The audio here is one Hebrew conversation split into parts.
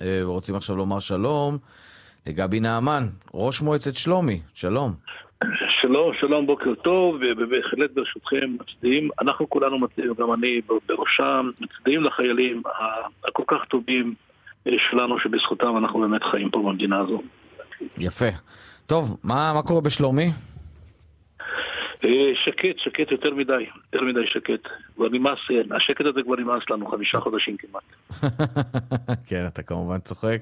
ורוצים עכשיו לומר שלום לגבי נעמן, ראש מועצת שלומי, שלום. שלום, שלום, בוקר טוב, ובהחלט ברשותכם מצדיעים, אנחנו כולנו מצדיעים, גם אני בראשם, מצדיעים לחיילים הכל כך טובים שלנו, שבזכותם אנחנו באמת חיים פה במדינה הזו. יפה. טוב, מה, מה קורה בשלומי? שקט, שקט יותר מדי, יותר מדי שקט. כבר נמאס, השקט הזה כבר נמאס לנו, חמישה חודשים כמעט. כן, אתה כמובן צוחק.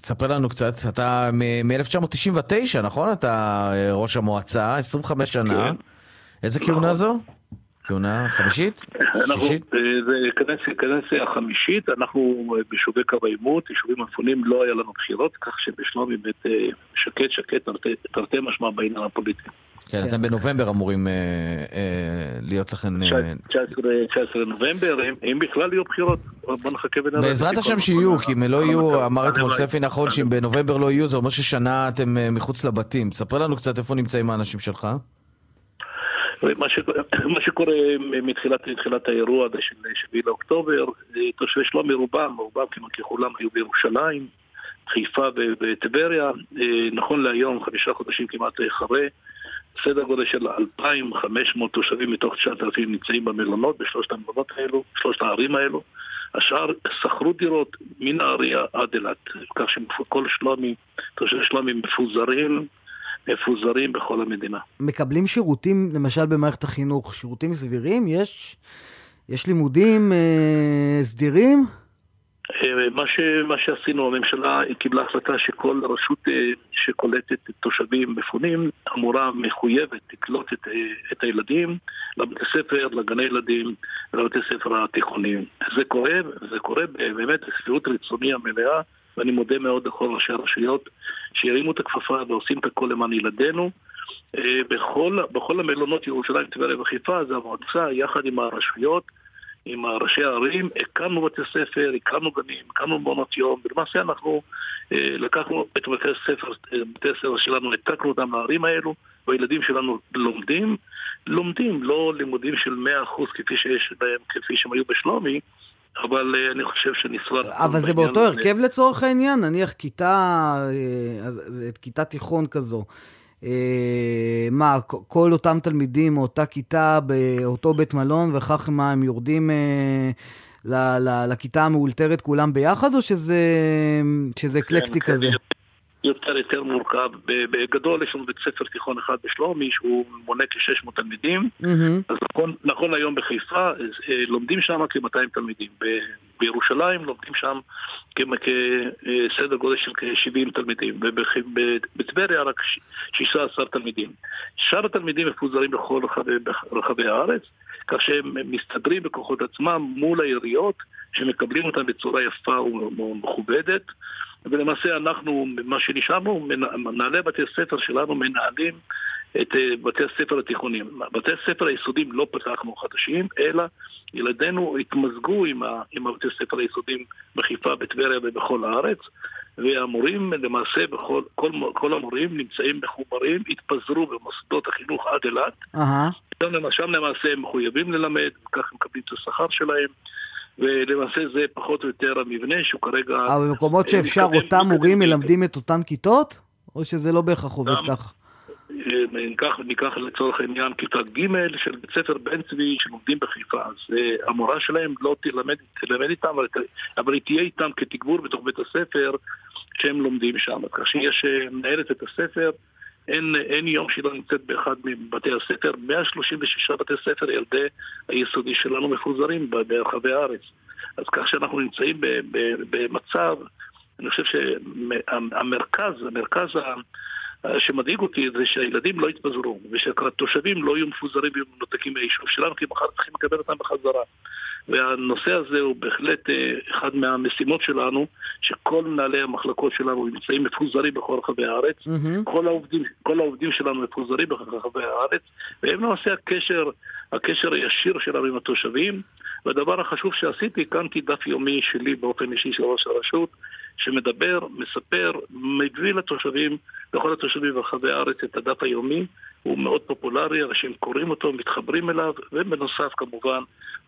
תספר לנו קצת, אתה מ-1999, נכון? אתה ראש המועצה, 25 שנה. כן. איזה כהונה זו? כהונה חמישית? שישית? זה קדנציה החמישית, אנחנו ביישובי קו העימות, יישובים מפונים, לא היה לנו בחירות, כך שבשלומי בית שקט שקט תרתי משמע בעניין הפוליטי. כן, אתם בנובמבר אמורים להיות לכם... 19 נובמבר, אם בכלל יהיו בחירות, בוא נחכה ונראה. בעזרת השם שיהיו, כי אם לא יהיו, אמר אתמול ספי נכון שאם בנובמבר לא יהיו, זה אומר ששנה אתם מחוץ לבתים. ספר לנו קצת איפה נמצאים האנשים שלך. מה שקורה מתחילת, האירוע של 7 לאוקטובר, תושבי שלומי רובם, רובם כמעט ככולם היו בירושלים, חיפה וטבריה, נכון להיום, חמישה חודשים כמעט אחרי, סדר גודל של 2,500 תושבים מתוך 9,000 נמצאים במלונות, בשלושת המלונות האלו, שלושת הערים האלו. השאר שכרו דירות מנהריה עד אילת, כך שכל שלומי, תושבי שלומי מפוזרים מפוזרים בכל המדינה. מקבלים שירותים, למשל במערכת החינוך, שירותים סבירים? יש, יש לימודים אה, סדירים? אה, מה, ש, מה שעשינו, הממשלה קיבלה החלטה שכל רשות אה, שקולטת תושבים מפונים אמורה, מחויבת, לקלוט את, אה, את הילדים לבתי ספר, לגני ילדים ולבתי ספר התיכוניים. זה קורה, זה קורה באמת בסבירות רצוני המלאה. ואני מודה מאוד לכל ראשי הרשויות שהרימו את הכפפה ועושים את הכל למען ילדינו. בכל, בכל המלונות ירושלים, טבריה וחיפה זה המועצה יחד עם הרשויות, עם ראשי הערים, הקמנו בתי ספר, הקמנו גנים, הקמנו מעונות יום, ולמעשה אנחנו לקחנו את בתי הספר, בתי הספר שלנו, העתקנו אותם לערים האלו, והילדים שלנו לומדים, לומדים, לא לימודים של 100% כפי שיש בהם, כפי שהם היו בשלומי, אבל אני חושב שנשרד... אבל זה באותו הרכב לצורך העניין? נניח כיתה, כיתה תיכון כזו. מה, כל אותם תלמידים מאותה כיתה באותו בית מלון, וכך מה, הם יורדים לכיתה המאולתרת כולם ביחד, או שזה אקלקטי כזה? יותר יותר מורכב. בגדול יש לנו בית ספר תיכון אחד בשלומי שהוא מונה כ-600 תלמידים. אז נכון, נכון היום בחיפה לומדים שם כ-200 תלמידים. בירושלים לומדים שם כסדר גודל של כ-70 תלמידים. ובטבריה רק 16 תלמידים. שאר התלמידים מפוזרים בכל רחבי הארץ, כך שהם מסתדרים בכוחות עצמם מול העיריות, שמקבלים אותם בצורה יפה ומכובדת. ולמעשה אנחנו, מה שנשארנו, מנהלי בתי הספר שלנו מנהלים את בתי הספר התיכוניים. בתי הספר היסודיים לא פתחנו חדשים, אלא ילדינו התמזגו עם, ה, עם הבתי הספר היסודיים בחיפה, בטבריה ובכל הארץ, והמורים למעשה, בכל, כל, כל המורים נמצאים מחוברים, התפזרו במוסדות החינוך עד אילת. Uh-huh. שם למעשה הם מחויבים ללמד, וכך הם מקבלים את השכר שלהם. ולמעשה זה פחות או יותר המבנה שהוא כרגע... אבל במקומות שאפשר אותם מורים מלמדים את אותן כיתות? או שזה לא בהכרח עובד כך? ניקח, ניקח לצורך העניין כיתה ג' של בית ספר בן צבי שלומדים בחיפה, אז המורה שלהם לא תלמד, תלמד איתם, אבל, אבל היא תהיה איתם כתגבור בתוך בית הספר שהם לומדים שם. כך שיש מנהלת את הספר, אין, אין יום שהיא לא נמצאת באחד מבתי הספר. 136 בתי ספר ילדי היסודי שלנו מפוזרים ברחבי הארץ. אז כך שאנחנו נמצאים במצב, אני חושב שהמרכז, המרכז שמדאיג אותי זה שהילדים לא יתפזרו, ושהתושבים לא יהיו מפוזרים ומנותקים מהיישוב שלנו, כי מחר צריכים לקבל אותם בחזרה. והנושא הזה הוא בהחלט אחד מהמשימות שלנו, שכל מנהלי המחלקות שלנו נמצאים מפוזרים בכל רחבי הארץ. Mm-hmm. כל, העובדים, כל העובדים שלנו מפוזרים בכל רחבי הארץ, והם למעשה הקשר, הקשר הישיר שלנו עם התושבים. והדבר החשוב שעשיתי, הקמתי דף יומי שלי באופן אישי של ראש הרשות, שמדבר, מספר, מביא לתושבים, לכל התושבים ברחבי הארץ את הדף היומי, הוא מאוד פופולרי, אנשים קוראים אותו, מתחברים אליו, ובנוסף כמובן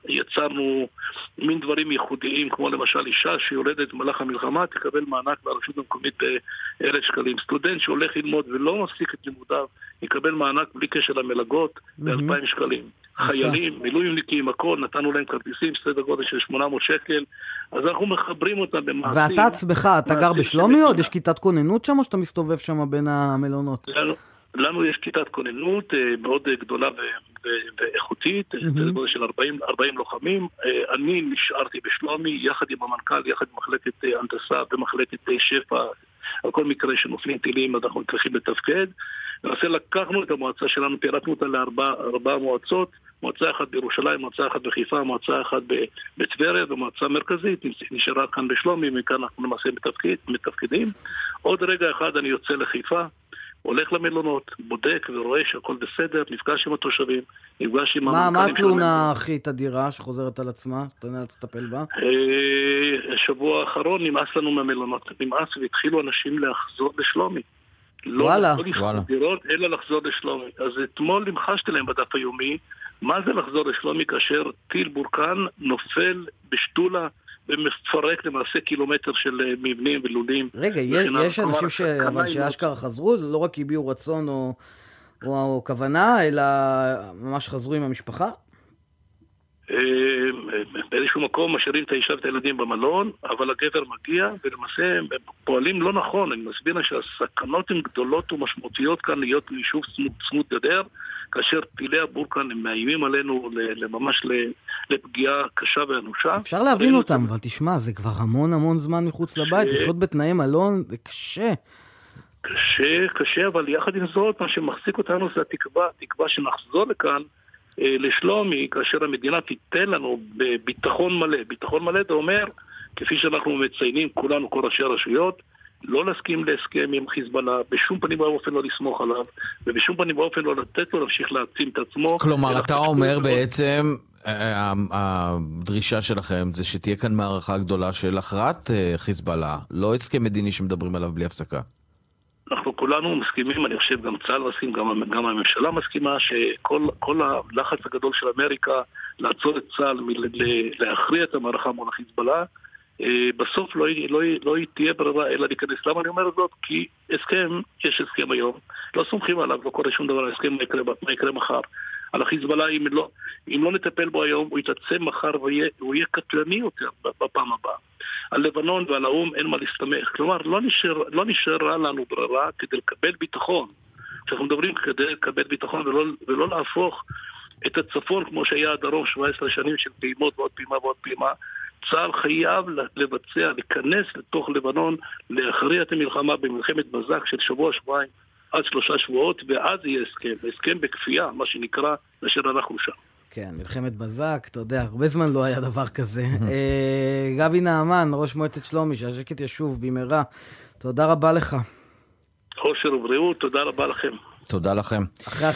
יצרנו מין דברים ייחודיים, כמו למשל אישה שיולדת במהלך המלחמה תקבל מענק מהרשות המקומית ב-1,000 שקלים. סטודנט שהולך ללמוד ולא מפסיק את לימודיו יקבל מענק בלי קשר למלגות ב-2,000 שקלים. חיילים, מילואימניקים, הכל, נתנו להם כרטיסים, סדר גודל של 800 שקל, אז אנחנו מחברים אותם במעשים. ואתה עצמך, אתה גר בשלומי עוד יש כיתת כוננות שם, או שאתה מסתובב שם בין המלונות? לנו, לנו יש כיתת כוננות אה, מאוד גדולה ו- ו- ואיכותית, גודל של 40, 40 לוחמים. אה, אני נשארתי בשלומי, יחד עם המנכ"ל, יחד עם מחלקת הנדסה ומחלקת שפע, על כל מקרה שנופלים טילים אנחנו צריכים לתפקד. למעשה לקחנו את המועצה שלנו, פירקנו אותה לארבע מועצות, מועצה אחת בירושלים, מועצה אחת בחיפה, מועצה אחת בטבריה ומועצה מרכזית נשארה כאן בשלומי, מכאן אנחנו למעשה מתפקד, מתפקדים. עוד רגע אחד אני יוצא לחיפה, הולך למלונות, בודק ורואה שהכל בסדר, נפגש עם התושבים, נפגש עם המנכ"לים מה התלונה הכי תדירה שחוזרת על עצמה, אתה נאלץ לטפל בה? אה, השבוע האחרון נמאס לנו מהמלונות, נמאס והתחילו אנשים לחזור לשלומי. לא וואלה. לא דירות, אלא לחזור לשלומי. אז אתמול המחשתי להם בדף היומי, מה זה לחזור לשלומי כאשר טיל בורקן נופל בשתולה ומפרק למעשה קילומטר של אה, מבנים ולולים. רגע, יש, יש אנשים ש... אבל שאשכרה חזרו, לא רק הביעו רצון או, או, או כוונה, אלא ממש חזרו עם המשפחה? אה, באיזשהו מקום משאירים את האישה ואת הילדים במלון, אבל הגבר מגיע, ולמעשה הם פועלים לא נכון. אני מסביר שהסכנות הן גדולות ומשמעותיות כאן להיות יישוב צמוד גדר, כאשר טילי הבורקן הם מאיימים עלינו ממש לפגיעה קשה ואנושה. אפשר להבין אותם, אבל תשמע, זה כבר המון המון זמן מחוץ לבית, לחיות בתנאי מלון זה קשה. קשה, קשה, אבל יחד עם זאת, מה שמחזיק אותנו זה התקווה, התקווה שנחזור לכאן. אה, לשלומי, כאשר המדינה תיתן לנו בביטחון מלא. ביטחון מלא זה אומר, כפי שאנחנו מציינים כולנו, כל ראשי הרשויות, לא להסכים להסכם עם חיזבאללה, בשום פנים ואופן לא לסמוך עליו, ובשום פנים ואופן לא לתת לו להמשיך להעצים את עצמו. כלומר, אתה אומר בעצם, אה, הדרישה שלכם זה שתהיה כאן מערכה גדולה של הכרעת אה, חיזבאללה, לא הסכם מדיני שמדברים עליו בלי הפסקה. אנחנו כולנו מסכימים, אני חושב גם צה"ל מסכים, גם, גם הממשלה מסכימה, שכל הלחץ הגדול של אמריקה לעצור את צה"ל מלהכריע את המערכה מול החיזבאללה, אה, בסוף לא, לא, לא תהיה ברירה אלא להיכנס. למה אני אומר זאת? כי הסכם, יש הסכם היום, לא סומכים עליו, לא קורה שום דבר, הסכם מה יקרה, מה יקרה מחר. על החיזבאללה, אם לא, אם לא נטפל בו היום, הוא יתעצם מחר והוא יהיה קטלני יותר בפעם הבאה. על לבנון ועל האו"ם אין מה להסתמך. כלומר, לא, נשאר, לא נשארה לנו ברירה כדי לקבל ביטחון. כשאנחנו מדברים כדי לקבל ביטחון ולא, ולא להפוך את הצפון כמו שהיה הדרום 17 שנים של פעימות ועוד פעימה ועוד פעימה, צה"ל חייב לבצע, להיכנס לתוך לבנון, להכריע את המלחמה במלחמת בזק של שבוע-שבועיים עד שלושה שבועות, ואז יהיה הסכם. הסכם בכפייה, מה שנקרא, אשר אנחנו שם. כן, מלחמת בזק, אתה יודע, הרבה זמן לא היה דבר כזה. אה, גבי נעמן, ראש מועצת שלומי, שהשקט ישוב במהרה. תודה רבה לך. חושר ובריאות, תודה רבה לכם. תודה לכם. אחרי